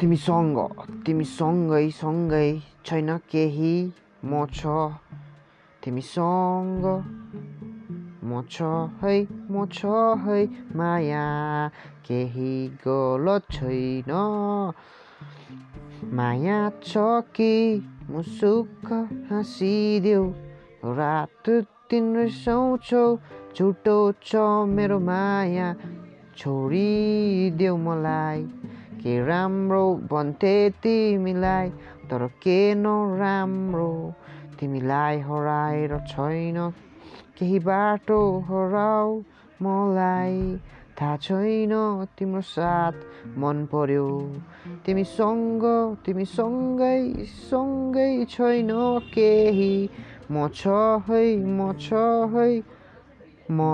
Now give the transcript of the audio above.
तिमीसँग तिमीसँगै सँगै छैन केही म छ तिमीसँग म छ है म छ है माया केही गलत छैन माया छ कि मुसुक्क हाँसिदेऊ रात दिन रिसाउँछौ झुटो छ मेरो माया छोडिदेऊ मलाई के राम्रो भन्थे तिमीलाई तर के नराम्रो तिमीलाई हराएर छैन केही बाटो हराऊ मलाई थाहा छैन तिम्रो साथ मन पर्यो तिमीसँग तिमीसँगै सँगै छैन केही म छ है म छ है म